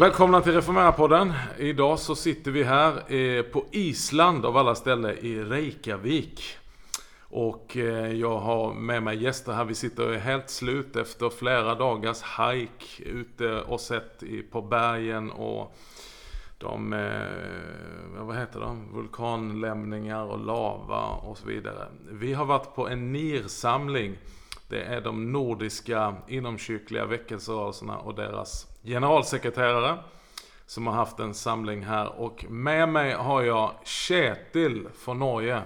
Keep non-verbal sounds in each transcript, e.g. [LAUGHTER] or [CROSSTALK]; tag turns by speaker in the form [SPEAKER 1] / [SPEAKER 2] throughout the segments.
[SPEAKER 1] Välkomna till Reformera-podden. Idag så sitter vi här eh, på Island av alla ställen i Reykjavik. Och eh, jag har med mig gäster här. Vi sitter helt slut efter flera dagars hike ute och sett på bergen och de, eh, vad heter de, vulkanlämningar och lava och så vidare. Vi har varit på en nirsamling samling det är de nordiska inomkyrkliga väckelserörelserna och deras generalsekreterare som har haft en samling här. Och med mig har jag Kjetil från Norge.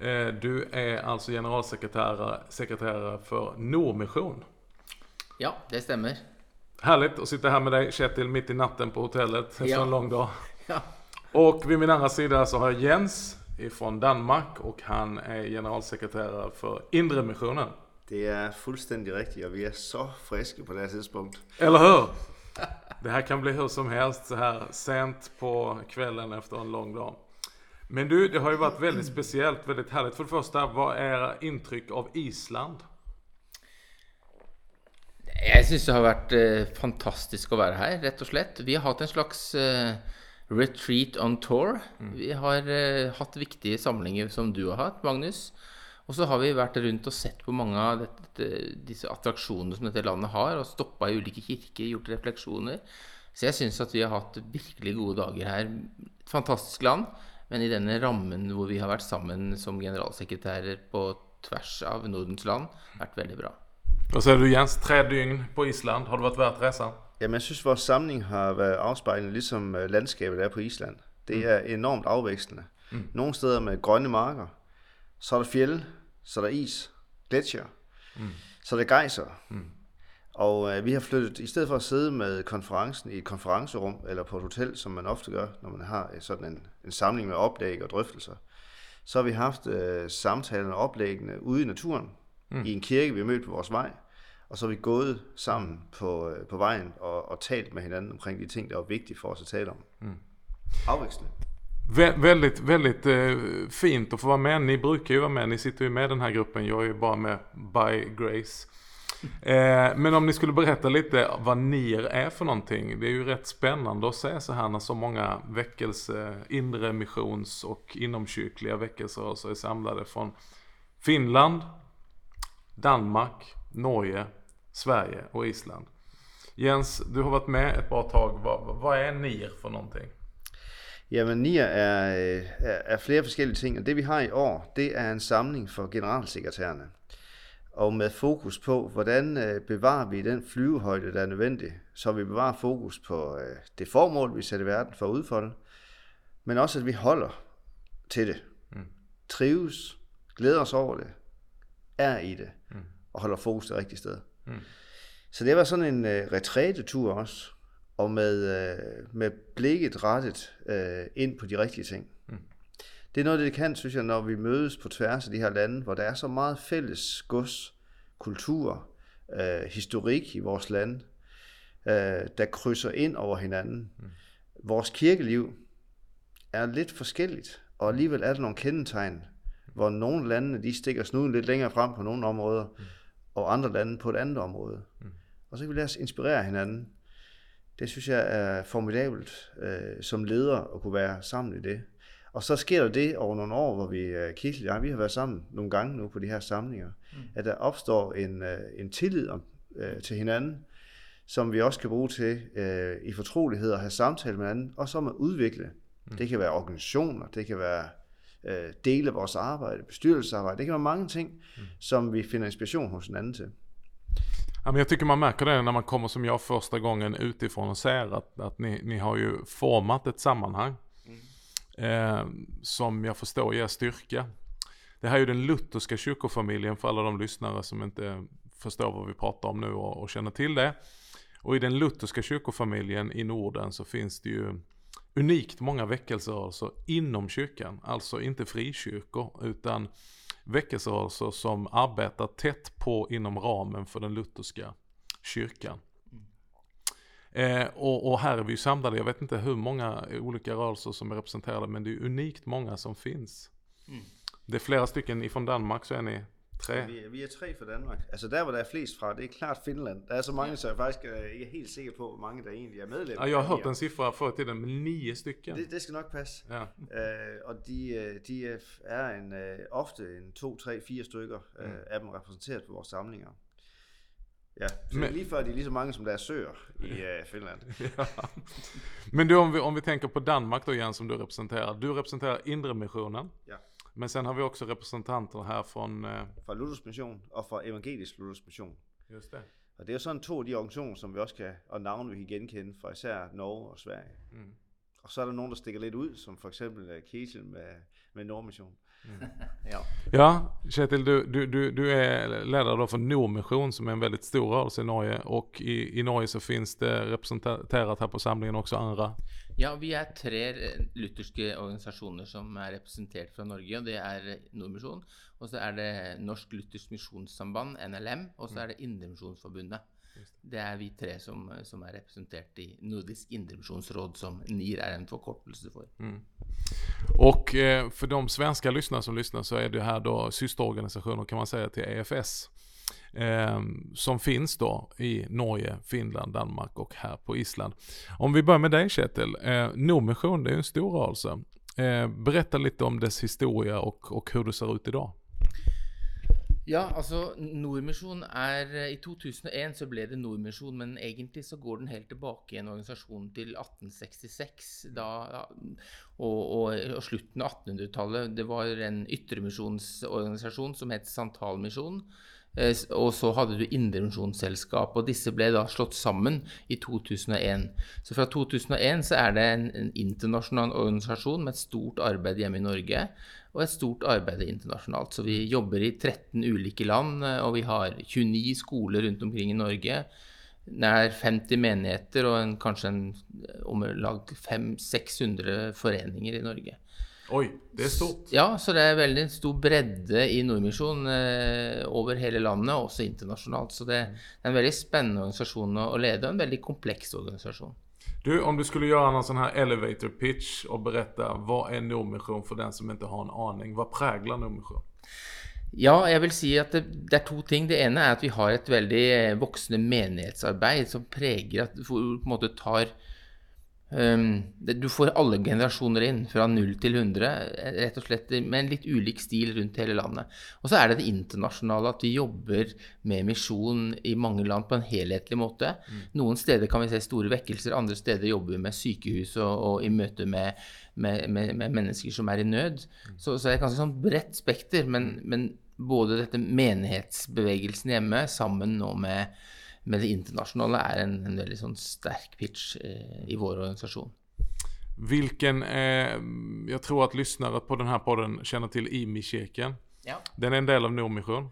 [SPEAKER 1] Eh, du är alltså generalsekreterare sekreterare för Nordmission.
[SPEAKER 2] Ja, det stämmer.
[SPEAKER 1] Härligt att sitta här med dig Kjetil mitt i natten på hotellet efter
[SPEAKER 2] Ja.
[SPEAKER 1] en lång dag. [LAUGHS]
[SPEAKER 2] Ja.
[SPEAKER 1] Och vid min andra sida så har jag Jens ifrån Danmark och han är generalsekreterare för Indremissionen.
[SPEAKER 3] Det er fuldstændig rigtigt, og vi er så friske på det her tidspunkt.
[SPEAKER 1] Eller hur? Det här kan bli hur som helst så här sent på kvällen efter en lång dag. Men du, det har ju varit väldigt speciellt, väldigt härligt. För det första, vad är era intryck av Island?
[SPEAKER 2] Jeg syns det har vært eh, fantastisk å være her, rett og slett. Vi har hatt en slags eh, retreat on tour. Vi har eh, hatt viktige samlinger som du har hatt, Magnus. Og så har vi vært rundt og sett på mange av dette, disse attraksjonene som dette landet har, og stoppa i ulike kirker, gjort refleksjoner. Så jeg syns at vi har hatt virkelig gode dager her. Et fantastisk land, men i denne rammen hvor vi har vært sammen som generalsekretærer på tvers av Nordens land, vært veldig bra.
[SPEAKER 1] Vad säger du Jens? Tre dygn på Island. Har det varit värt resan?
[SPEAKER 3] Jamen, jeg synes, vores samling har været afspejlende, ligesom øh, landskabet er på Island. Det er enormt afvekslende. Mm. Nogle steder med grønne marker, så er der fjelle, så er der is, gletsjer, mm. så er der gejser. Mm. Og øh, vi har flyttet, i stedet for at sidde med konferencen i et konferencerum, eller på et hotel, som man ofte gør, når man har øh, sådan en, en samling med oplæg og drøftelser, så har vi haft øh, samtalerne og oplæggene ude i naturen, mm. i en kirke, vi har mødt på vores vej, og så er vi gået sammen på, øh, på vejen og, og talt med hinanden omkring de ting, der var vigtige for os at tale om. Mm. Afvekslende.
[SPEAKER 1] Vä väldigt, väldigt eh, fint att få vara med. Ni brukar ju vara med. Ni sitter ju med i den här gruppen. Jag är ju bara med by grace. Eh, men om ni skulle berätta lite vad NIR är för någonting. Det är ju rätt spännande att se så här när så många väckelse, inre missions och inomkyrkliga väckelserörelser är samlade från Finland, Danmark, Norge, Sverige och Island. Jens, du har varit med ett bra tag. Vad, vad är NIR för någonting?
[SPEAKER 3] Jamen, NIR er, øh, er, er flere forskellige ting, og det vi har i år, det er en samling for generalsekretærerne. Og med fokus på, hvordan øh, bevarer vi den flyvehøjde, der er nødvendig, så vi bevarer fokus på øh, det formål, vi sætter i verden for at udfolde, men også at vi holder til det. Mm. Trives, glæder os over det, er i det, mm. og holder fokus det rigtige sted. Mm. Så det var sådan en øh, retrætetur også, og med, øh, med blikket rettet øh, ind på de rigtige ting. Mm. Det er noget, det kan, synes jeg, når vi mødes på tværs af de her lande, hvor der er så meget fælles gods, kultur, øh, historik i vores land, øh, der krydser ind over hinanden. Mm. Vores kirkeliv er lidt forskelligt, og alligevel er der nogle kendetegn, hvor nogle lande de stikker snuden lidt længere frem på nogle områder, mm. og andre lande på et andet område. Mm. Og så kan vi lade os inspirere hinanden. Det synes jeg er formidabelt øh, som leder at kunne være sammen i det. Og så sker der det over nogle år, hvor vi, øh, Kirkel og jeg, vi har været sammen nogle gange nu på de her samlinger, mm. at der opstår en, øh, en tillid om, øh, til hinanden, som vi også kan bruge til øh, i fortrolighed at have samtale med hinanden, og så at udvikle. Mm. Det kan være organisationer, det kan være øh, dele af vores arbejde, bestyrelsesarbejde, det kan være mange ting, mm. som vi finder inspiration hos hinanden til.
[SPEAKER 1] Ja, men jag tycker man märker det när man kommer som jag första gången utifrån och ser att, att ni, ni har ju format ett sammanhang. Eh, som jag förstår ger styrka. Det här är ju den lutherska kyrkofamiljen för alla de lyssnare som inte förstår vad vi pratar om nu och, och känner till det. Och i den lutherska kyrkofamiljen i Norden så finns det ju unikt många väckelserörelser inom kyrkan. Alltså inte frikyrkor utan väckelserörelser som arbetar tätt på inom ramen för den lutherska kyrkan. Eh, och, och här är vi ju samlade, jag vet inte hur många olika rörelser som är representerade men det är unikt många som finns. Det är flera stycken ifrån Danmark så är ni Tre.
[SPEAKER 3] Vi, er- vi er tre fra Danmark. Altså der, hvor der er flest fra, det er klart Finland. Der er så mange, så jeg faktisk øh, ikke er helt sikker på, hvor mange der egentlig er medlem.
[SPEAKER 1] Ja, jag har
[SPEAKER 3] af
[SPEAKER 1] hört
[SPEAKER 3] IR.
[SPEAKER 1] en siffra förr i tiden, men nio stycken.
[SPEAKER 3] Det, det skal nok passe.
[SPEAKER 1] Ja.
[SPEAKER 3] Øh, og de, øh, de er, en, øh, ofte en to, tre, fire stykker øh, af dem repræsenteret på vores samlinger. Ja, så Men... Lige før de er lige så mange, som der er søer i øh, Finland. [LAUGHS]
[SPEAKER 1] Men du, om vi, om vi tänker på Danmark då Jens, som du representerar. Du representerar Indre Missionen.
[SPEAKER 3] Ja.
[SPEAKER 1] Men sen har vi också representanter här från... Eh,
[SPEAKER 3] Fra Luthers Mission og fra Evangelisk Luthers Mission.
[SPEAKER 1] just det.
[SPEAKER 3] Og det er jo sådan to af de organisationer, som vi også kan, og navne vi kan genkende fra især Norge og Sverige.
[SPEAKER 1] Mm.
[SPEAKER 3] Og så er der nogen, der stikker lidt ud, som for eksempel øh, Ketil med, med Nordmission. [LAUGHS] ja.
[SPEAKER 1] Ja, Kjetil, du, du, du, du är ledare då för Nordmission som är en väldigt stor rörelse i Norge. Och i, i Norge så finns det representerat här på samlingen också andra.
[SPEAKER 2] Ja, vi er tre lutherske organisasjoner som er representert fra Norge. Det er Nordmisjon, og så er det Norsk Luthersk Misjonssamband, NLM, og så er det Indremisjonsforbundet. Det er vi tre som, som er representert i Nordisk Indremisjonsråd, som NIR er en forkortelse for.
[SPEAKER 1] Och eh, för de svenska lyssnare som lyssnar så är det här då systerorganisationer kan man säga till EFS. Eh, som finns då i Norge, Finland, Danmark och här på Island. Om vi börjar med dig Kjetil. Eh, Nordmission det är en stor rörelse. Eh, berätta lite om dess historia och, och hur det ser ut idag.
[SPEAKER 2] Ja, altså Nordmisjon er eh, I 2001 så ble det Nordmisjon, men egentlig så går den helt tilbake i en organisasjon til 1866. Da, og, og, og slutten av 1800-tallet. Det var en ytremisjonsorganisasjon som het Santalmisjon. Eh, og så hadde du Indremisjonsselskap, og disse ble da slått sammen i 2001. Så fra 2001 så er det en, en internasjonal organisasjon med et stort arbeid hjemme i Norge, og et stort arbeid internasjonalt. Så vi jobber i 13 ulike land, eh, og vi har 29 skoler rundt omkring i Norge. Nær 50 menigheter og en, kanskje en, eh, om lag 500-600 foreninger i Norge.
[SPEAKER 1] Oj, det är stort.
[SPEAKER 2] Ja, så det er veldig stor bredde i Nordmisjon eh, over hele landet, også internasjonalt. Så det, det er en veldig spennende organisasjon å, lede, og en veldig kompleks organisasjon.
[SPEAKER 1] Du, om du skulle göra någon sån här elevator pitch och berätta vad är Nordmission för den som inte har en aning. Vad präglar Nordmission?
[SPEAKER 2] Ja, jeg vil si at det, det er to ting. Det ene er at vi har et veldig eh, voksende menighetsarbeid som preger at får- på en måte tar Du får alle generasjoner inn, fra 0 til 100, eh, rett og slett med en litt ulik stil rundt hele landet. Og så er det det internasjonale, at vi jobber med misjon i mange land på en helhetlig måte. Noen steder kan vi se store vekkelser, andre steder jobber vi med sykehus og, og i møte med, med, med, med mennesker som er i nød. Så, så det er et ganske sånn bredt spekter, men, men både dette menighetsbevegelsen hjemme sammen nå med, med det internasjonale er en, en veldig sånn sterk pitch eh, i vår organisasjon.
[SPEAKER 1] Vilken, eh, jag tror att lyssnare på den här podden känner till IMI-kyrkan.
[SPEAKER 2] Ja.
[SPEAKER 1] Den är en del av Nordmission.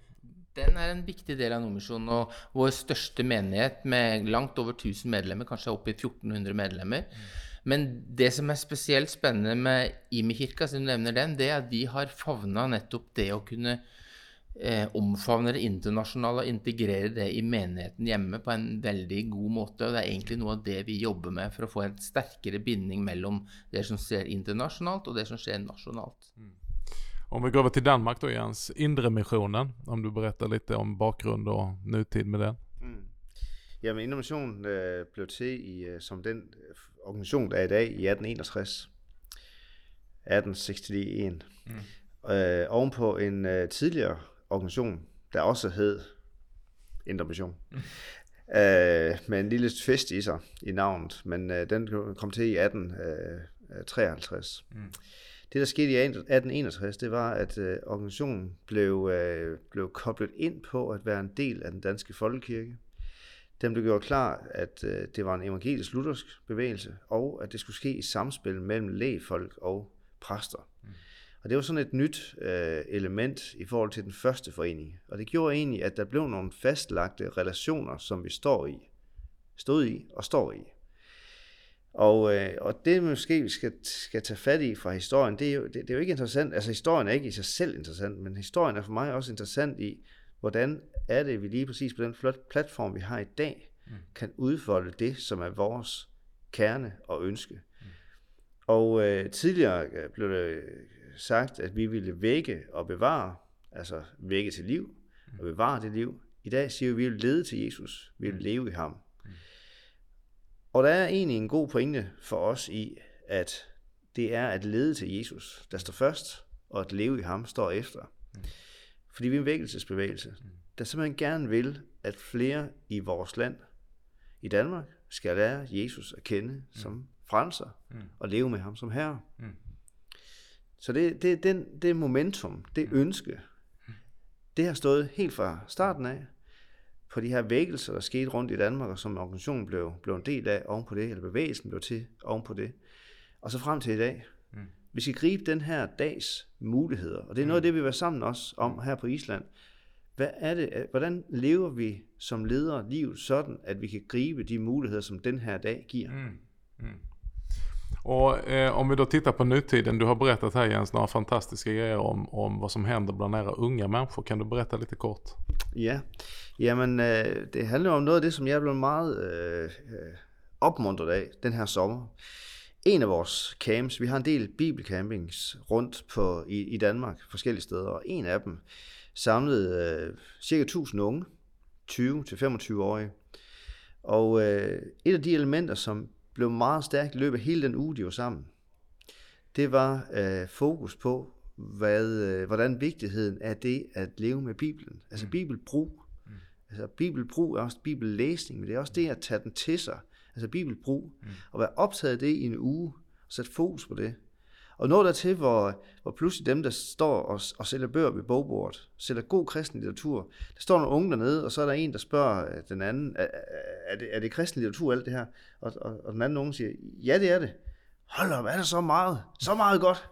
[SPEAKER 2] Den er en viktig del av Nordmisjonen, og vår største menighet med langt over 1000 medlemmer, kanskje opp i 1400 medlemmer. Men det som er spesielt spennende med Imi-kirka, siden du nevner den, det er at de har favna nettopp det å kunne eh, omfavne det internasjonale og integrere det i menigheten hjemme på en veldig god måte. Og det er egentlig noe av det vi jobber med for å få en sterkere binding mellom det som skjer internasjonalt, og det som skjer nasjonalt.
[SPEAKER 1] Om vi går över till Danmark då Jens. Indremissionen. Om du berättar lite om bakgrund och nutid med den.
[SPEAKER 3] Mm. Jamen, Innovation øh, blev til i, øh, som den øh, organisation, der er i dag i 1861. 1861. Mm. Øh, ovenpå en øh, tidligere organisation, der også hed Indre Mission. Mm. Øh, med en lille twist i sig i navnet, men øh, den kom til i 1853. Mm. Det, der skete i 1861, det var, at øh, organisationen blev, øh, blev koblet ind på at være en del af den danske folkekirke. Den blev gjort klar, at øh, det var en evangelisk luthersk bevægelse, og at det skulle ske i samspil mellem lægefolk og præster. Mm. Og det var sådan et nyt øh, element i forhold til den første forening. Og det gjorde egentlig, at der blev nogle fastlagte relationer, som vi står i, stod i og står i. Og, øh, og det måske vi skal, skal tage fat i fra historien, det er, jo, det, det er jo ikke interessant. Altså historien er ikke i sig selv interessant, men historien er for mig også interessant i, hvordan er det, vi lige præcis på den flot platform, vi har i dag, mm. kan udfolde det, som er vores kerne og ønske. Mm. Og øh, tidligere blev det sagt, at vi ville vække og bevare, altså vække til liv, og bevare det liv. I dag siger vi, at vi vil lede til Jesus. Vi vil leve i ham. Og der er egentlig en god pointe for os i, at det er at lede til Jesus, der står først, og at leve i ham står efter. Fordi vi er en vækkelsesbevægelse, der simpelthen gerne vil, at flere i vores land, i Danmark, skal lære Jesus at kende som frelser, og leve med ham som herre. Så det, det, den, det momentum, det ønske, det har stået helt fra starten af på de her vækkelser, der skete rundt i Danmark, og som organisationen blev, blev en del af oven på det, eller bevægelsen blev til oven på det. Og så frem til i dag. Mm. Vi skal gribe den her dags muligheder, og det er noget af det, vi var sammen også om her på Island. Hvad er det, hvordan lever vi som ledere livet sådan, at vi kan gribe de muligheder, som den her dag giver? Mm. Mm.
[SPEAKER 1] Och eh, om vi då tittar på nutiden, du har berättat här Jens några fantastiska grejer om, om vad som händer bland era unga människor. Kan du berätta lite kort?
[SPEAKER 3] Ja, jamen øh, eh, det handler om noget af det, som jeg er blevet meget øh, opmuntret af den her sommer. En af vores camps, vi har en del bibelcampings rundt på, i, i Danmark, forskellige steder, og en af dem samlede øh, cirka 1000 unge, 20-25-årige. Og øh, et af de elementer, som blev meget stærkt i løbet af hele den uge, de var sammen, det var øh, fokus på, hvad, øh, hvordan vigtigheden er det at leve med Bibelen. Altså bibelbrug. Mm. Altså bibelbrug er også bibellæsning, men det er også det at tage den til sig. Altså bibelbrug. Mm. Og være optaget af det i en uge, og sætte fokus på det. Og nå der til, hvor, hvor pludselig dem, der står og, og sælger bøger ved bogbordet, sælger god kristen litteratur, der står nogle unge dernede, og så er der en, der spørger den anden, er, er, det, er det kristen litteratur alt det her? Og, og, og den anden unge siger, ja det er det. Hold op, er der så meget? Så meget godt. [LAUGHS]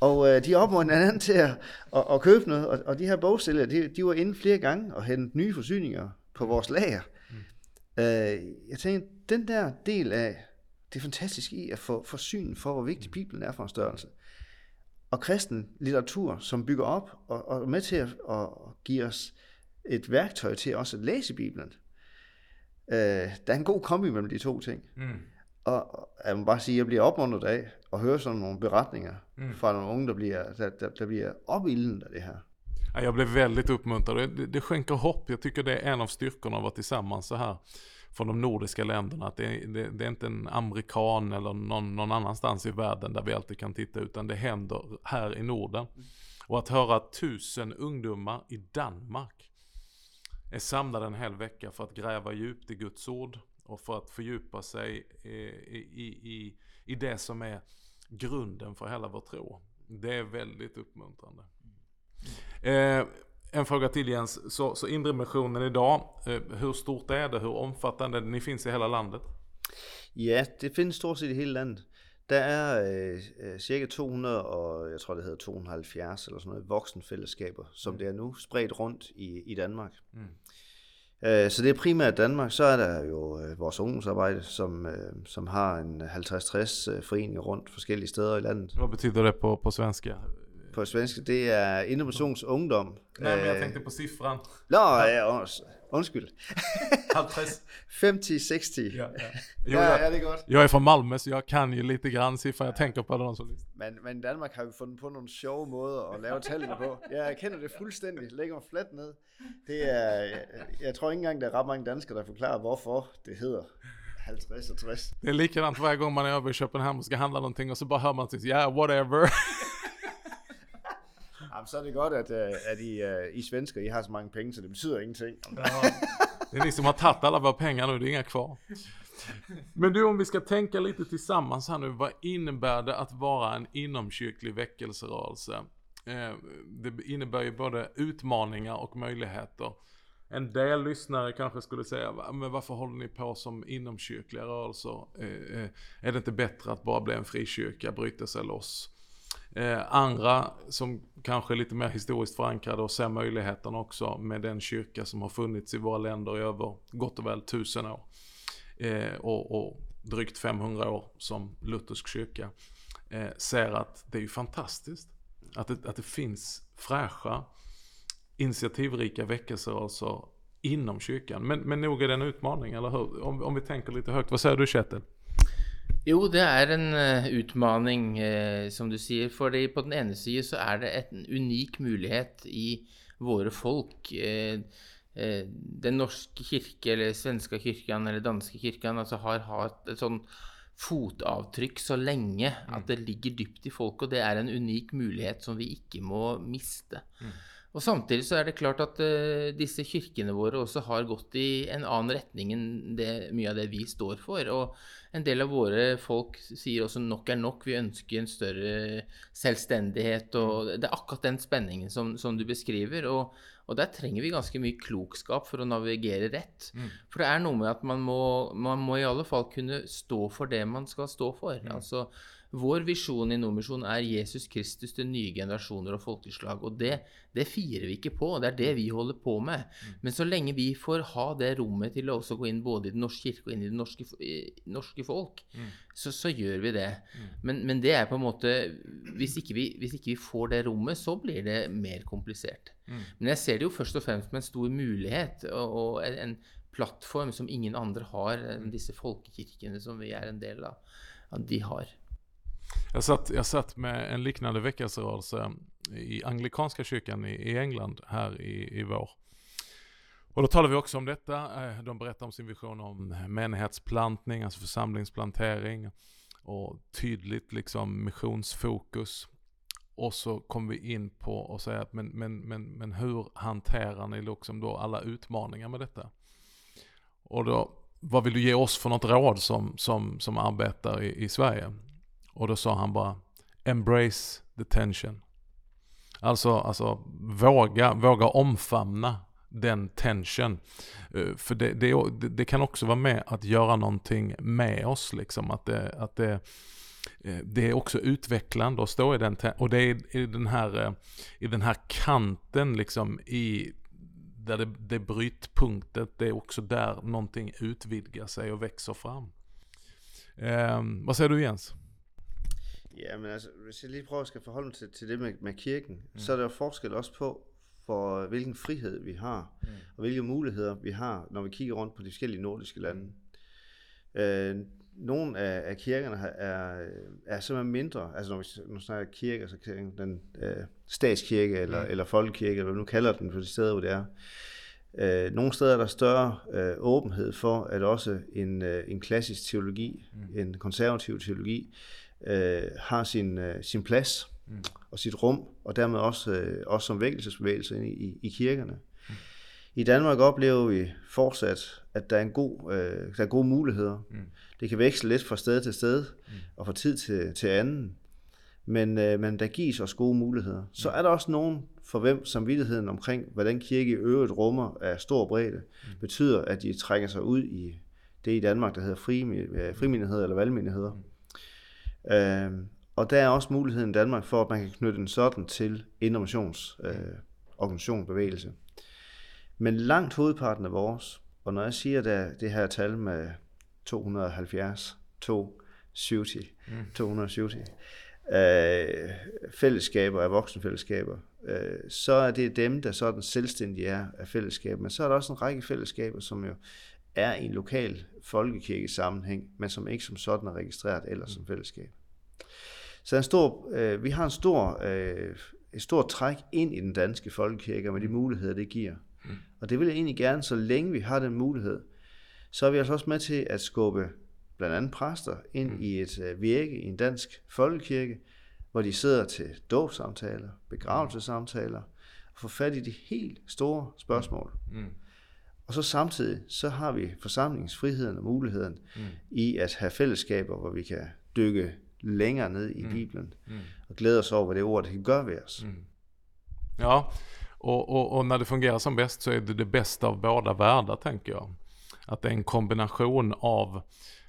[SPEAKER 3] Og øh, de opmuntrede hinanden til at, at, at købe noget, og, og de her bogsælgere, de, de var inde flere gange og hentede nye forsyninger på vores lager. Mm. Øh, jeg tænkte, den der del af det fantastiske i at få forsynen for, hvor vigtig Bibelen er for en størrelse. Og kristen litteratur, som bygger op og, og er med til at, at give os et værktøj til også at læse Bibelen. Øh, der er en god kombi mellem de to ting. Mm. Og jeg må bare sige, at jeg bliver opmuntret af at høre sådan nogle beretninger mm. fra nogle unge, der bliver, der, der, der bliver opilden af det här.
[SPEAKER 1] Jag blev väldigt uppmuntrad. Det, det skänker hopp. Jag tycker det är en av styrkorna att vara tillsammans så här från de nordiska länderna. Att det, det, det är inte en amerikan eller någon, någon, annanstans i världen där vi alltid kan titta utan det händer här i Norden. Och att höra tusen ungdomar i Danmark är samlade en hel vecka för att gräva djupt i Guds ord och för att fördjupa sig i, i, i, i det som är grunden för hela vår tro. Det är väldigt uppmuntrande. Eh, en fråga till Jens. Så, så inre missionen idag, eh, hur stort är det? Hur omfattande? Ni finns i hela landet?
[SPEAKER 3] Ja, det finns stort set i hele landet. Der er øh, cirka 200, og jeg tror det hedder 270 eller sådan noget, voksenfællesskaber, som mm. det er nu, spredt rundt i, i Danmark. Mm. Øh, så det er primært Danmark. Så er der jo øh, vores ungdomsarbejde, som, øh, som har en 50-60 foreninger rundt forskellige steder i landet.
[SPEAKER 1] Hvad betyder det på, på svenska?
[SPEAKER 3] På svensk, det er innovationsungdom.
[SPEAKER 1] Nej, men jeg tænkte på siffran.
[SPEAKER 3] Nå, ja, undskyld.
[SPEAKER 1] 50.
[SPEAKER 3] 50, 60. Ja, ja. [LAUGHS]
[SPEAKER 1] Jo, ja, ja, det er godt. Jag är från Malmö, så jag kan ju lite grann siffror. Jag tänker på det. Så
[SPEAKER 3] men, men i Danmark har vi fundet på nogle sjove måder at lave tallene på. Jeg kender det fuldstændig. Lægger mig fladt ned. Det er, jeg, jeg tror ikke engang, der er ret mange danskere, der forklarer, hvorfor det hedder 50 och 60.
[SPEAKER 1] Det är likadant varje gång man är över i Köpenhamn och ska handla någonting och så bara hör man till, ja, yeah, whatever. [LAUGHS]
[SPEAKER 3] Jamen, så er det godt, at, øh, at I, uh, I svensker, I har så mange penge, så det betyder ingenting.
[SPEAKER 1] det är liksom, har tagit alla våra pengar nu, det är inga kvar. Men du, om vi ska tänka lite tillsammans här nu, vad innebär det att vara en inomkyrklig väckelserörelse? Eh, det innebär ju både utmaningar och möjligheter. En del lyssnare kanske skulle säga, men varför håller ni på som inomkyrkliga rörelser? Eh, eh, är det inte bättre att bara bli en frikyrka, bryta sig loss? Eh, andra som kanske är lite mer historiskt förankrade och ser möjligheten också med den kyrka som har funnits i våra länder i över gott och väl tusen år. Eh, och, och, drygt 500 år som luthersk kyrka. Eh, ser att det är ju fantastiskt. Att det, att det finns fräscha, initiativrika väckelserörelser inom kyrkan. Men, men nog är det en utmaning, eller hur? Om, om vi tänker lite högt. Vad säger du Kjetil?
[SPEAKER 2] Jo, det er en uh, utmaning, uh, som du sier. fordi på den ene side så er det en unik mulighet i våre folk. Uh, den norske kirke, eller svenske kirken eller danske kirken altså har hatt et sånn fotavtrykk så lenge at det ligger dypt i folket, og det er en unik mulighet som vi ikke må miste. Mm. Og Samtidig så er det klart at uh, disse kirkene våre også har gått i en annen retning enn det, mye av det vi står for. Og en del av våre folk sier også 'nok er nok', vi ønsker en større selvstendighet. og Det er akkurat den spenningen som, som du beskriver. Og, og, der trenger vi ganske mye klokskap for å navigere rett. Mm. For det er noe med at man må, man må i alle fall kunne stå for det man skal stå for. Mm. altså vår visjon i Nordmisjon er Jesus Kristus til nye generasjoner og folkeslag. Og det, det firer vi ikke på. Det er det vi holder på med. Mm. Men så lenge vi får ha det rommet til å også gå inn både i Den norske kirke og inn i det norske, norske folk, mm. Så, så, gjør vi det. Mm. Men, men, det er på en måte hvis ikke, vi, hvis ikke, vi, får det rommet, så blir det mer komplisert. Mm. Men jeg ser det jo først og fremst med en stor mulighet og, og en, en plattform som ingen andre har enn disse folkekirkene som vi er en del av. De har.
[SPEAKER 1] Jag satt, jag satt med en liknande väckelserörelse i anglikanska kyrkan i, i England här i, i vår. Och då talar vi också om detta. Eh, de berättar om sin vision om eh, menighetsplantning, alltså församlingsplantering och tydligt liksom missionsfokus. Och så kom vi in på och säga att men, men, men, men hur hanterar ni liksom då alla utmaningar med detta? Och då, vad vill du ge oss för något råd som, som, som arbetar i, i Sverige? Och då sa han bara Embrace the tension. Alltså, alltså våga, våga omfamna den tension. Eh, för det, det, det, kan också vara med att göra någonting med oss liksom. Att det, att det, eh, det är också utvecklande att stå i den, och det är i den här, eh, i den här kanten liksom i där det, det brytpunktet, det är också där någonting utvidgar sig och växer fram. Eh, vad säger du Jens?
[SPEAKER 3] Ja, men altså, hvis jeg lige prøver at skal forholde mig til, til det med, med kirken, mm. så er der jo forskel også på, for hvilken frihed vi har, mm. og hvilke muligheder vi har, når vi kigger rundt på de forskellige nordiske lande. Mm. Øh, nogle af, af kirkerne er, er simpelthen mindre, altså når vi nu snakker kirke, så den øh, statskirke eller, mm. eller folkekirke, eller hvad nu kalder den på de steder, hvor det er. Øh, nogle steder er der større øh, åbenhed for, at også en, øh, en klassisk teologi, mm. en konservativ teologi, øh, har sin, øh, sin plads mm. og sit rum, og dermed også, øh, også som vækkelsesbevægelse i, i, i kirkerne. Mm. I Danmark oplever vi fortsat, at der er, en god, øh, der er gode muligheder. Mm. Det kan veksle lidt fra sted til sted mm. og fra tid til, til anden, men, øh, men der gives også gode muligheder. Så mm. er der også nogen, for hvem samvittigheden omkring, hvordan kirke i øvrigt rummer af stor bredde, mm. betyder, at de trækker sig ud i det i Danmark, der hedder frimindighed eller valgmenigheder. Mm Øh, og der er også muligheden i Danmark for, at man kan knytte en sådan til innovationsorganisation, øh, bevægelse. Men langt hovedparten af vores, og når jeg siger det, det her tal med 270, 270, mm. 270 øh, fællesskaber, af voksenfællesskaber, øh, så er det dem, der sådan selvstændige er af fællesskaber. Men så er der også en række fællesskaber, som jo er i en lokal folkekirke sammenhæng, men som ikke som sådan er registreret eller som fællesskab. Så en stor, øh, vi har en stor, øh, et stort træk ind i den danske folkekirke med de muligheder, det giver. Mm. Og det vil jeg egentlig gerne, så længe vi har den mulighed, så er vi altså også med til at skubbe blandt andet præster ind mm. i et øh, virke i en dansk folkekirke, hvor de sidder til dåbsamtaler, begravelsessamtaler, og får fat i de helt store spørgsmål. Mm. Og så samtidig, så har vi forsamlingsfriheden og muligheden mm. i at have fællesskaber, hvor vi kan dykke længere ned i mm. Bibelen mm. och glädja oss over det ord det kan gøre ved os. Mm.
[SPEAKER 1] Ja, och, och, och, när det fungerar som bäst så är det det bästa av båda världar tänker jag. Att det är en kombination av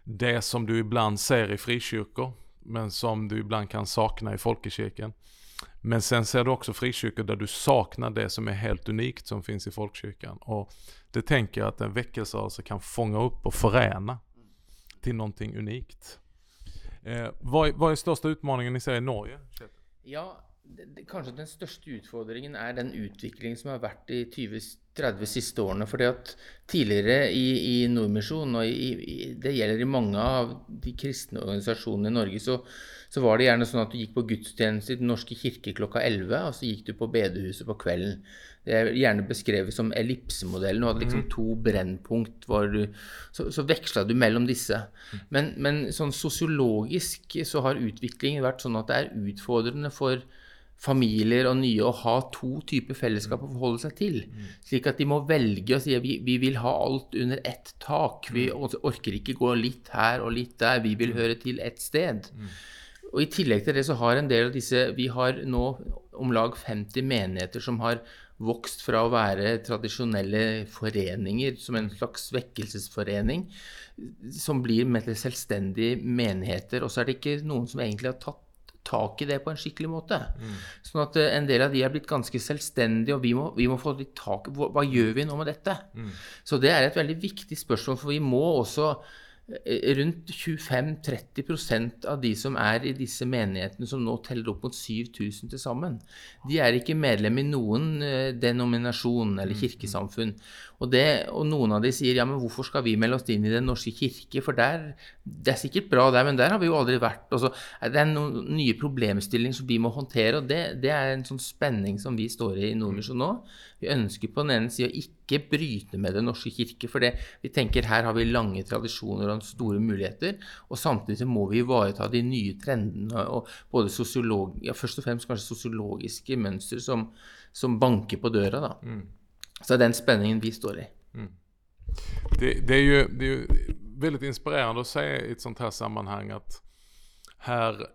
[SPEAKER 1] det som du ibland ser i frikyrkor, men som du ibland kan sakna i folkekyrkan. Men sen ser du också frikyrkor där du saknar det som är helt unikt som finns i folkkyrkan. Och det tänker jag att en väckelserörelse kan fånga upp och förena till någonting unikt. Eh, vad, vad är största utmaningen ni ser i Norge?
[SPEAKER 2] Ja, kanskje den største utfordringen er den utviklingen som har vært de 20-30 siste årene. fordi at tidligere i, i Nordmisjon, og i, i, det gjelder i mange av de kristne organisasjonene i Norge, så, så, var det gjerne sånn at du gikk på gudstjeneste i Den norske kirke klokka 11, og så gikk du på bedehuset på kvelden. Det er gjerne beskrevet som ellipsemodellen. Du hadde liksom mhm. to brennpunkt. Du, så, så veksla du mellom disse. Men, men sånn sosiologisk så har utviklingen vært sånn at det er utfordrende for familier og nye å ha to typer fellesskap å forholde seg til. Slik at de må velge å si at vi, vi vil ha alt under ett tak. Vi orker ikke gå litt her og litt der. Vi vil høre til ett sted. Og I tillegg til det så har en del av disse Vi har nå om lag 50 menigheter som har vokst fra å være tradisjonelle foreninger, som en slags vekkelsesforening, som blir til selvstendige menigheter. Og så er det ikke noen som egentlig har tatt tak i det på en skikkelig måte. Mm. Sånn at eh, en del av de er blitt ganske selvstendige, og vi må, vi må få litt tak i hva, hva, gjør vi nå med dette? Mm. Så det er et veldig viktig spørsmål, for vi må også rundt 25-30% av de som er i disse menighetene, som nå teller opp mot 7000 til sammen, de er ikke medlem i noen eh, denominasjon eller mm, kirkesamfunn. Og, det, og, noen av de sier ja, men hvorfor skal vi melde oss inn i Den norske kirke? For der, det er sikkert bra der, men der har vi jo aldri vært. Altså, det er noen nye problemstillinger som vi må håndtere, og det, det er en sånn spenning som vi står i i Nordmisjon nå. Vi ønsker på den ene sida å ikke bryte med Den norske kirke, for det, vi tenker her har vi lange tradisjoner og store muligheter. Og samtidig må vi ivareta de nye trendene og både sosiolog, ja, først og fremst kanskje sosiologiske mønstre som, som banker på døra. da. Mm. Så det er den spenningen vi står i. Mm.
[SPEAKER 1] Det, det, är ju, det är ju väldigt inspirerande att se i ett sånt här sammanhang att här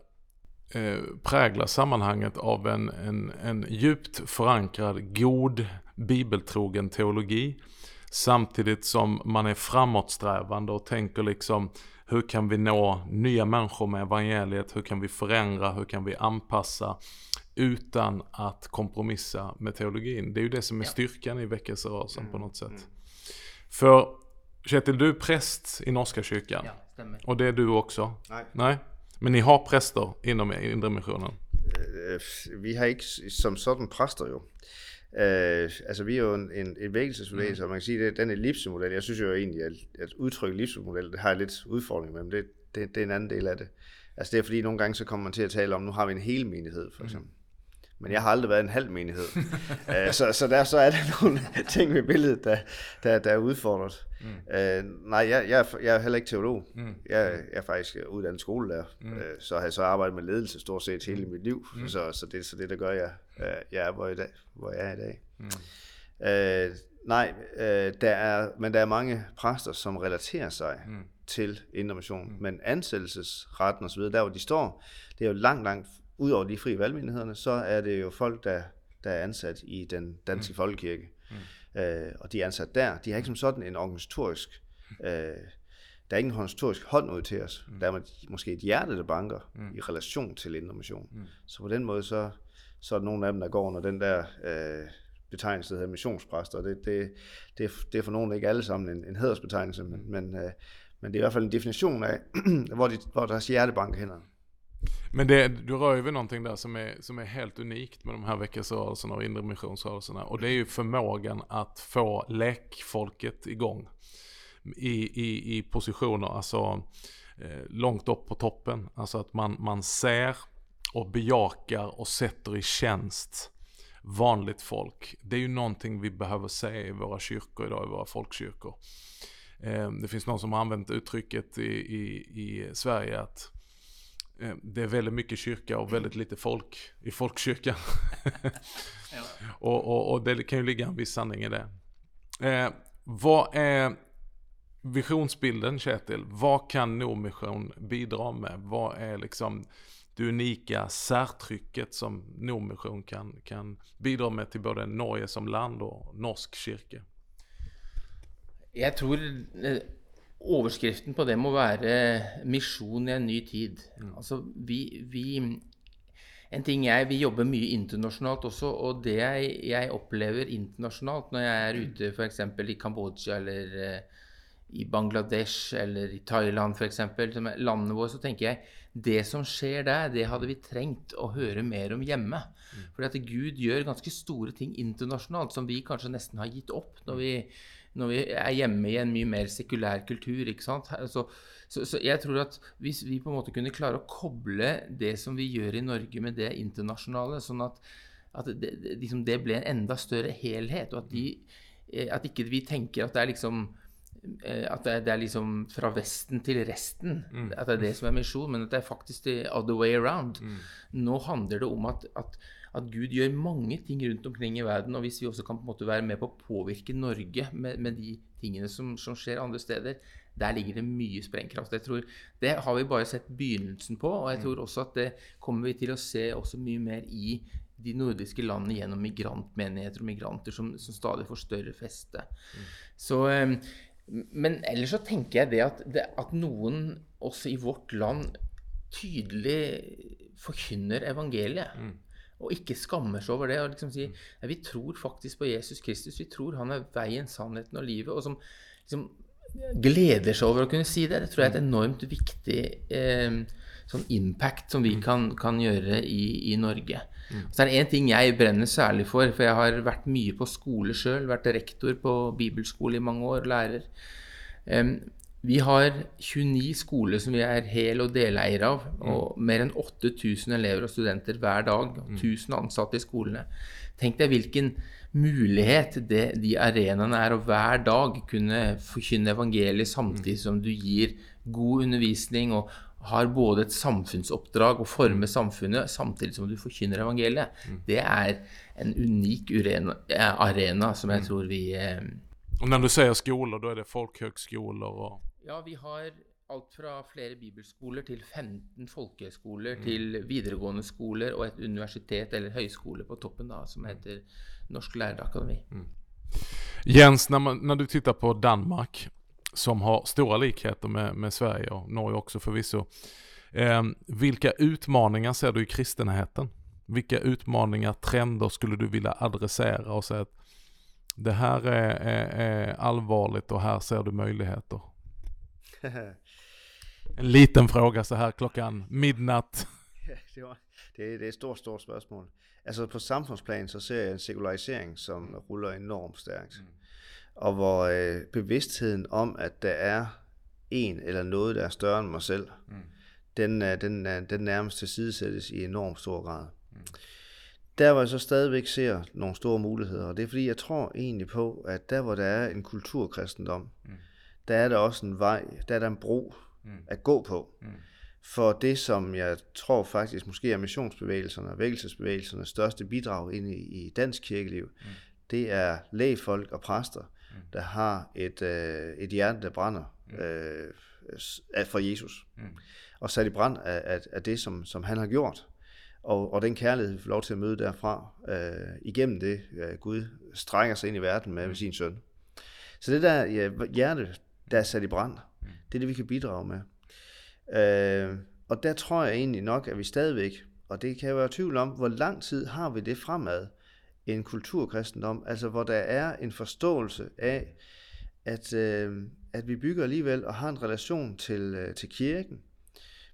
[SPEAKER 1] Eh, präglas sammanhanget av en, en, en djupt förankrad, god, bibeltrogen teologi. Samtidigt som man är framåtsträvande och tänker liksom hur kan vi nå nya människor med evangeliet? Hur kan vi förändra? Hur kan vi anpassa? Utan att kompromissa med teologin. Det är ju det som är styrkan i väckelserörelsen mm. på något sätt. Mm. För Kjetil, du är präst i Norska kyrkan.
[SPEAKER 2] Ja, stämmer.
[SPEAKER 1] Och det är du också?
[SPEAKER 3] Nej.
[SPEAKER 1] Nej? Men ni har præster inom Indremissionen?
[SPEAKER 3] Øh, vi har ikke som sådan præster jo. Øh, altså vi er jo en, en, en vækkelsesbevægelse, mm. og man kan sige, at den ellipsemodel, jeg synes jo egentlig, at, at udtrykke ellipsemodel, det har jeg lidt udfordring med, men det, det, det er en anden del af det. Altså det er fordi, nogle gange så kommer man til at tale om, nu har vi en hel menighed, for mm. eksempel. Mm. Men jeg har aldrig været en halv menighed. uh, [LAUGHS] så, så der så er der [LAUGHS] nogle ting ved billedet, der, der, der er udfordret. Mm. Uh, nej, jeg, jeg, er, jeg er heller ikke teolog. Mm. Jeg, jeg er faktisk uddannet skolelærer. Mm. Uh, så har jeg så arbejdet med ledelse stort set hele mm. mit liv. Mm. Så, så, det, så det, der gør jeg, jeg er, hvor, i dag, hvor jeg er i dag. Mm. Uh, nej, der er, men der er mange præster, som relaterer sig mm. til intermission. Mm. Men ansættelsesretten osv., der hvor de står, det er jo langt, langt udover de frie valgmyndighederne, så er det jo folk, der, der er ansat i den danske mm. folkekirke. Mm. Øh, og de er ansat der. De har ikke som sådan en organisatorisk... Øh, der er ikke en organisatorisk hånd ud til os. Mm. Der er måske et hjerte, der banker mm. i relation til information. Mm. Så på den måde, så, så er der nogle af dem, der går under den der øh, betegnelse, der hedder missionspræster. Det, det, det, det er for nogen ikke alle sammen en, en hædersbetegnelse, men, men, øh, men det er i hvert fald en definition af, [CLEARS THROAT] hvor, de, hvor deres hjerte banker hænder.
[SPEAKER 1] Men det, du rör ju vid någonting där som är, som är helt unikt med de här väckelserörelserna och inre missionsrörelserna. Och det är ju förmågan att få läkfolket igång. I, i, i positioner, alltså eh, långt upp på toppen. Alltså att man, man ser och bejakar och sätter i tjänst vanligt folk. Det är ju någonting vi behöver se i våra kyrkor idag, i våra folkkyrkor. Eh, det finns någon som har använt uttrycket i, i, i Sverige att det är väldigt mycket kyrka och väldigt lite folk i folkkyrkan. [LAUGHS] ja. och, och, och, det kan ju ligga en viss sanning i det. Eh, vad är visionsbilden Kjetil? Vad kan Nordmission bidra med? Vad är liksom det unika särtrycket som Nordmission kan, kan bidra med till både Norge som land och norsk kyrka?
[SPEAKER 2] Jag tror eh, Overskriften på det må være 'misjon i en ny tid'. Mm. Altså, vi, vi, En ting jeg, Vi jobber mye internasjonalt også, og det jeg, jeg opplever internasjonalt når jeg er ute f.eks. i Kambodsja eller uh, i Bangladesh eller i Thailand f.eks., landene våre, så tenker jeg det som skjer der, det hadde vi trengt å høre mer om hjemme. Mm. Fordi at Gud gjør ganske store ting internasjonalt som vi kanskje nesten har gitt opp når vi, når vi er hjemme i en mye mer sekulær kultur. ikke sant? Så, så, så, jeg tror at hvis vi på en måte kunne klare å koble det som vi gjør i Norge, med det internasjonale, sånn at, at det, liksom det ble en enda større helhet, og at, de, eh, at ikke vi tenker at det er liksom Eh, at det, er liksom fra Vesten til resten. Mm. At det er det som er misjon, men at det er faktisk the other way around. Mm. Nå handler det om at, at, at, Gud gjør mange ting rundt omkring i verden. Og hvis vi også kan på en måte være med på å påvirke Norge med, med de tingene som, som, skjer andre steder, der ligger det mye sprengkraft. Jeg tror, Det har vi bare sett begynnelsen på, og jeg mm. tror også at det kommer vi til å se også mye mer i de nordiske landene gjennom migrantmenigheter og migranter som, som stadig får større feste. Mm. Så um, men ellers så tenker jeg det at, det at, noen også i vårt land tydelig forkynner evangeliet. Mm. Og ikke skammer seg over det. og liksom si, ja, Vi tror faktisk på Jesus Kristus. Vi tror han er veien, sannheten og livet. Og som liksom, gleder seg over å kunne si det. Det tror jeg er et enormt viktig eh, sånn impact som vi mm. kan, kan gjøre i, i Norge. Mm. Så er det én ting jeg brenner særlig for, for jeg har vært mye på skole sjøl. Vært rektor på bibelskole i mange år, lærer. Um, vi har 29 skoler som vi er hel- og deleiere av. Mm. Og mer enn 8000 elever og studenter hver dag. Og 1000 mm. ansatte i skolene. Tenk deg hvilken mulighet det, de arenaene er å hver dag kunne forkynne evangeliet samtidig som du gir god undervisning og har både et samfunnsoppdrag å forme samfunnet samtidig som du forkynner evangeliet. Mm. Det er en unik urena, arena som jeg mm. tror vi eh,
[SPEAKER 1] Og Når du sier skoler, da er det folkehøgskoler og
[SPEAKER 2] Ja, vi har alt fra flere bibelskoler til 15 folkehøyskoler mm. til videregående skoler og et universitet eller høyskole på toppen da, som heter Norsk lærerakademi. Mm.
[SPEAKER 1] Jens, når, man, når du tittar på Danmark som har stora likheter med, med Sverige och Norge också förvisso. Eh, vilka utmaningar ser du i kristenheten? Vilka utmaningar, trender skulle du vilja adressera och säga att det här är, är, är allvarligt och här ser du möjligheter? [LAUGHS] En liten fråga så här klockan midnatt. [LAUGHS]
[SPEAKER 3] det, var, det, det er et stort, stort spørgsmål. Altså på samfundsplan så ser jeg en sekularisering, som ruller enormt stærkt. Mm og hvor øh, bevidstheden om, at der er en eller noget, der er større end mig selv, mm. den, øh, den, øh, den nærmest tilsidesættes i enormt stor grad. Mm. Der hvor jeg så stadigvæk ser nogle store muligheder, og det er fordi, jeg tror egentlig på, at der hvor der er en kulturkristendom, mm. Der er der også en vej, der er der en bro mm. at gå på. Mm. For det, som jeg tror faktisk måske er missionsbevægelserne og vækkelsesbevægelsernes største bidrag ind i, i dansk kirkeliv, mm. det er lægfolk og præster, mm. der har et, øh, et hjerte, der brænder mm. øh, for Jesus. Mm. Og sat i brand af, af, af det, som, som han har gjort. Og, og den kærlighed, vi får lov til at møde derfra, øh, igennem det, øh, Gud strækker sig ind i verden med, med mm. sin søn. Så det der ja, hjerte, der er sat i brand, mm. det er det, vi kan bidrage med. Øh, og der tror jeg egentlig nok, at vi stadigvæk, og det kan jeg være tvivl om, hvor lang tid har vi det fremad, en kulturkristendom, altså hvor der er en forståelse af, at, øh, at vi bygger alligevel og har en relation til, øh, til kirken.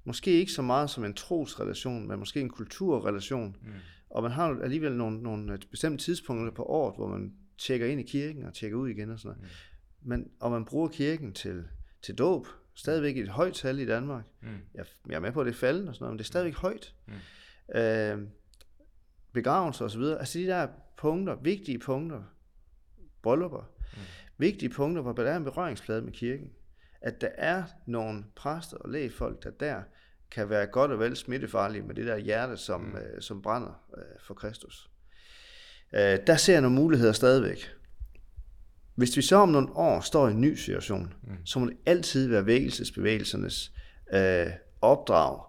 [SPEAKER 3] Måske ikke så meget som en trosrelation, men måske en kulturrelation. Mm. Og man har alligevel nogle, nogle bestemte tidspunkter på året, hvor man tjekker ind i kirken og tjekker ud igen og sådan noget. Mm. Men, og man bruger kirken til, til dåb, stadigvæk et højt tal i Danmark. Mm. Jeg, jeg er med på, at det er faldende og sådan noget, men det er stadigvæk højt. Mm. Øh, begravelser osv. Altså de der punkter, vigtige punkter, bryllupper, mm. vigtige punkter, hvor der er en berøringsplade med kirken. At der er nogle præster og lægefolk, der der kan være godt og vel smittefarlige med det der hjerte, som, mm. øh, som brænder øh, for Kristus. Øh, der ser jeg nogle muligheder stadigvæk. Hvis vi så om nogle år står i en ny situation, mm. så må det altid være vækkelsesbevægelsernes øh, opdrag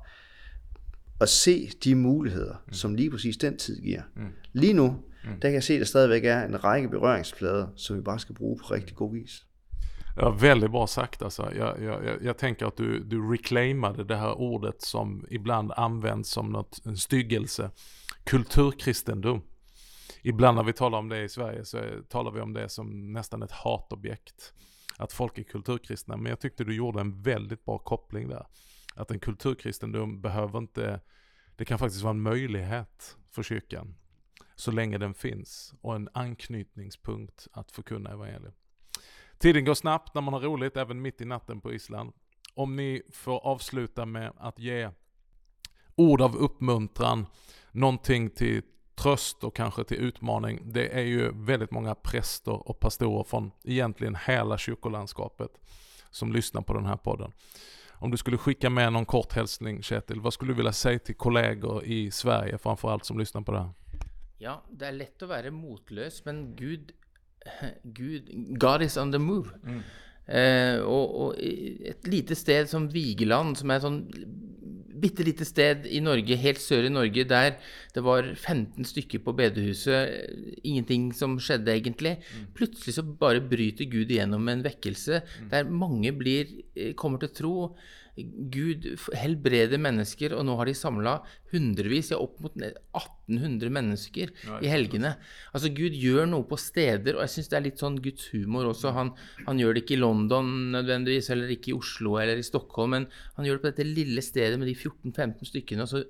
[SPEAKER 3] at se de muligheder, mm. som lige præcis den tid giver. Mm. Lige nu, mm. der kan jeg se, at der stadigvæk er en række berøringsflader, som vi bare skal bruge på rigtig god vis.
[SPEAKER 1] Ja, väldigt bra sagt alltså. Jag, jag, jag tänker att du, du reclaimade det här ordet som ibland används som något, en styggelse. Kulturkristendom. Ibland när vi talar om det i Sverige så talar vi om det som nästan ett hatobjekt. att folk är kulturkristna. Men jag tyckte du gjorde en väldigt bra koppling där. Att en kulturkristendom behöver inte, det kan faktiskt vara en möjlighet för kyrkan. Så länge den finns och en anknytningspunkt att förkunna evangeliet. Tiden går snabbt när man har roligt, även mitt i natten på Island. Om ni får avsluta med att ge ord av uppmuntran, någonting till tröst och kanske till utmaning. Det är ju väldigt många präster och pastorer från egentligen hela kyrkolandskapet som lyssnar på den här podden. Om du skulle skicka med någon kort hälsning Kjetil, vad skulle du vilja säga till kollegor i Sverige framförallt som lyssnar på det här?
[SPEAKER 2] Ja, det är lätt att vara motlös, men Gud, Gud God is on the move. Mm. Eh, og, og, et lite sted som Vigeland, som et sånn bitte lite sted i Norge, helt sør i Norge, der det var 15 stykker på bedehuset, ingenting som skjedde egentlig. Mm. Plutselig så bare bryter Gud igjennom en vekkelse, mm. der mange blir, eh, kommer til tro. Gud helbreder mennesker, og nå har de samla hundrevis, ja opp mot 1800 mennesker i helgene. Altså Gud gjør noe på steder, og jeg syns det er litt sånn Guds humor også. Han, han, gjør det ikke i London nødvendigvis, eller ikke i Oslo eller i Stockholm, men han gjør det på dette lille stedet med de 14-15 stykkene. og så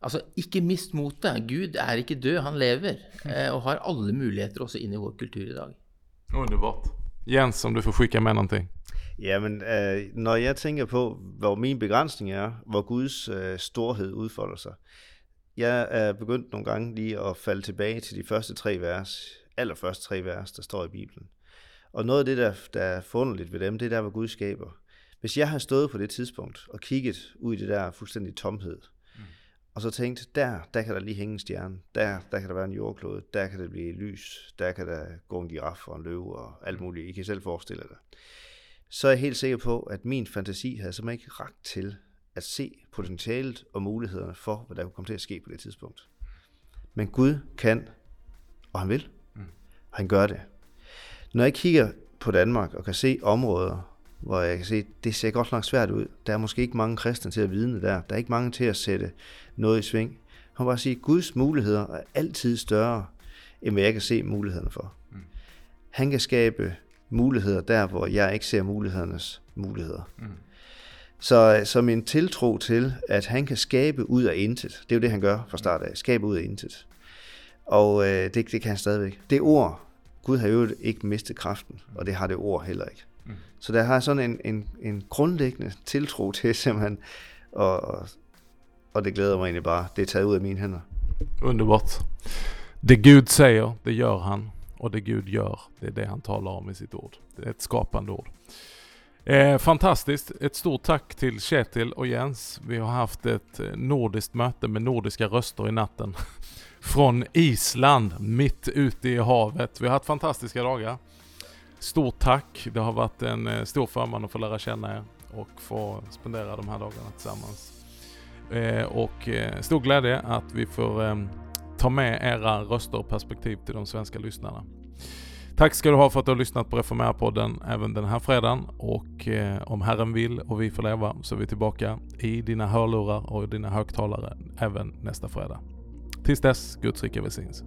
[SPEAKER 2] Altså, ikke mist motet. Gud er ikke død, han lever. Eh, og har alle muligheter også inn i vår kultur i dag.
[SPEAKER 1] Underbart. Jens, om du får skicka med någonting.
[SPEAKER 3] Jamen, øh, når jeg tænker på, hvor min begrænsning er, hvor Guds øh, storhed udfolder sig, jeg er begyndt nogle gange lige at falde tilbage til de første tre vers, allerførste tre vers, der står i Bibelen. Og noget af det, der, der er forunderligt ved dem, det er der, hvor Gud skaber. Hvis jeg har stået på det tidspunkt og kigget ud i det der fuldstændig tomhed, mm. og så tænkt, der, der kan der lige hænge en stjerne, der, der kan der være en jordklode, der kan det blive lys, der kan der gå en giraf og en løve og alt muligt. I kan selv forestille dig så er jeg helt sikker på, at min fantasi havde simpelthen ikke ragt til at se potentialet og mulighederne for, hvad der kunne komme til at ske på det tidspunkt. Men Gud kan, og han vil, mm. og han gør det. Når jeg kigger på Danmark og kan se områder, hvor jeg kan se, det ser godt nok svært ud. Der er måske ikke mange kristne til at vidne der. Der er ikke mange til at sætte noget i sving. Han bare sige, at Guds muligheder er altid større, end hvad jeg kan se mulighederne for. Mm. Han kan skabe muligheder der, hvor jeg ikke ser mulighedernes muligheder. Mm. Så, så min tiltro til, at han kan skabe ud af intet, det er jo det, han gør fra start af, skabe ud af intet. Og øh, det, det kan han stadigvæk. Det ord, Gud har jo ikke mistet kraften, og det har det ord heller ikke. Mm. Så der har sådan en, en, en grundlæggende tiltro til [LAUGHS] simpelthen, og, og, og det glæder mig egentlig bare. Det er taget ud af mine hænder.
[SPEAKER 1] Underbart. Det Gud säger, det gör han. Och det Gud gör, det är det han talar om i sitt ord. Det är ett skapande ord. Eh, fantastiskt. Ett stort tack till Kjetil och Jens. Vi har haft ett eh, nordiskt möte med nordiska röster i natten. [LAUGHS] Från Island, mitt ute i havet. Vi har haft fantastiska dagar. Stort tack. Det har varit en eh, stor förmån att få lära känna er och få spendera de här dagarna tillsammans. Eh, och eh, stor glädje att vi får eh, ta med era röster och perspektiv till de svenska lyssnarna. Tack ska du ha för att du har lyssnat på Reformera-podden även den här fredagen och eh, om Herren vill och vi får leva så är vi tillbaka i dina hörlurar och dina högtalare även nästa fredag. Tills dess, Guds rika välsignelse.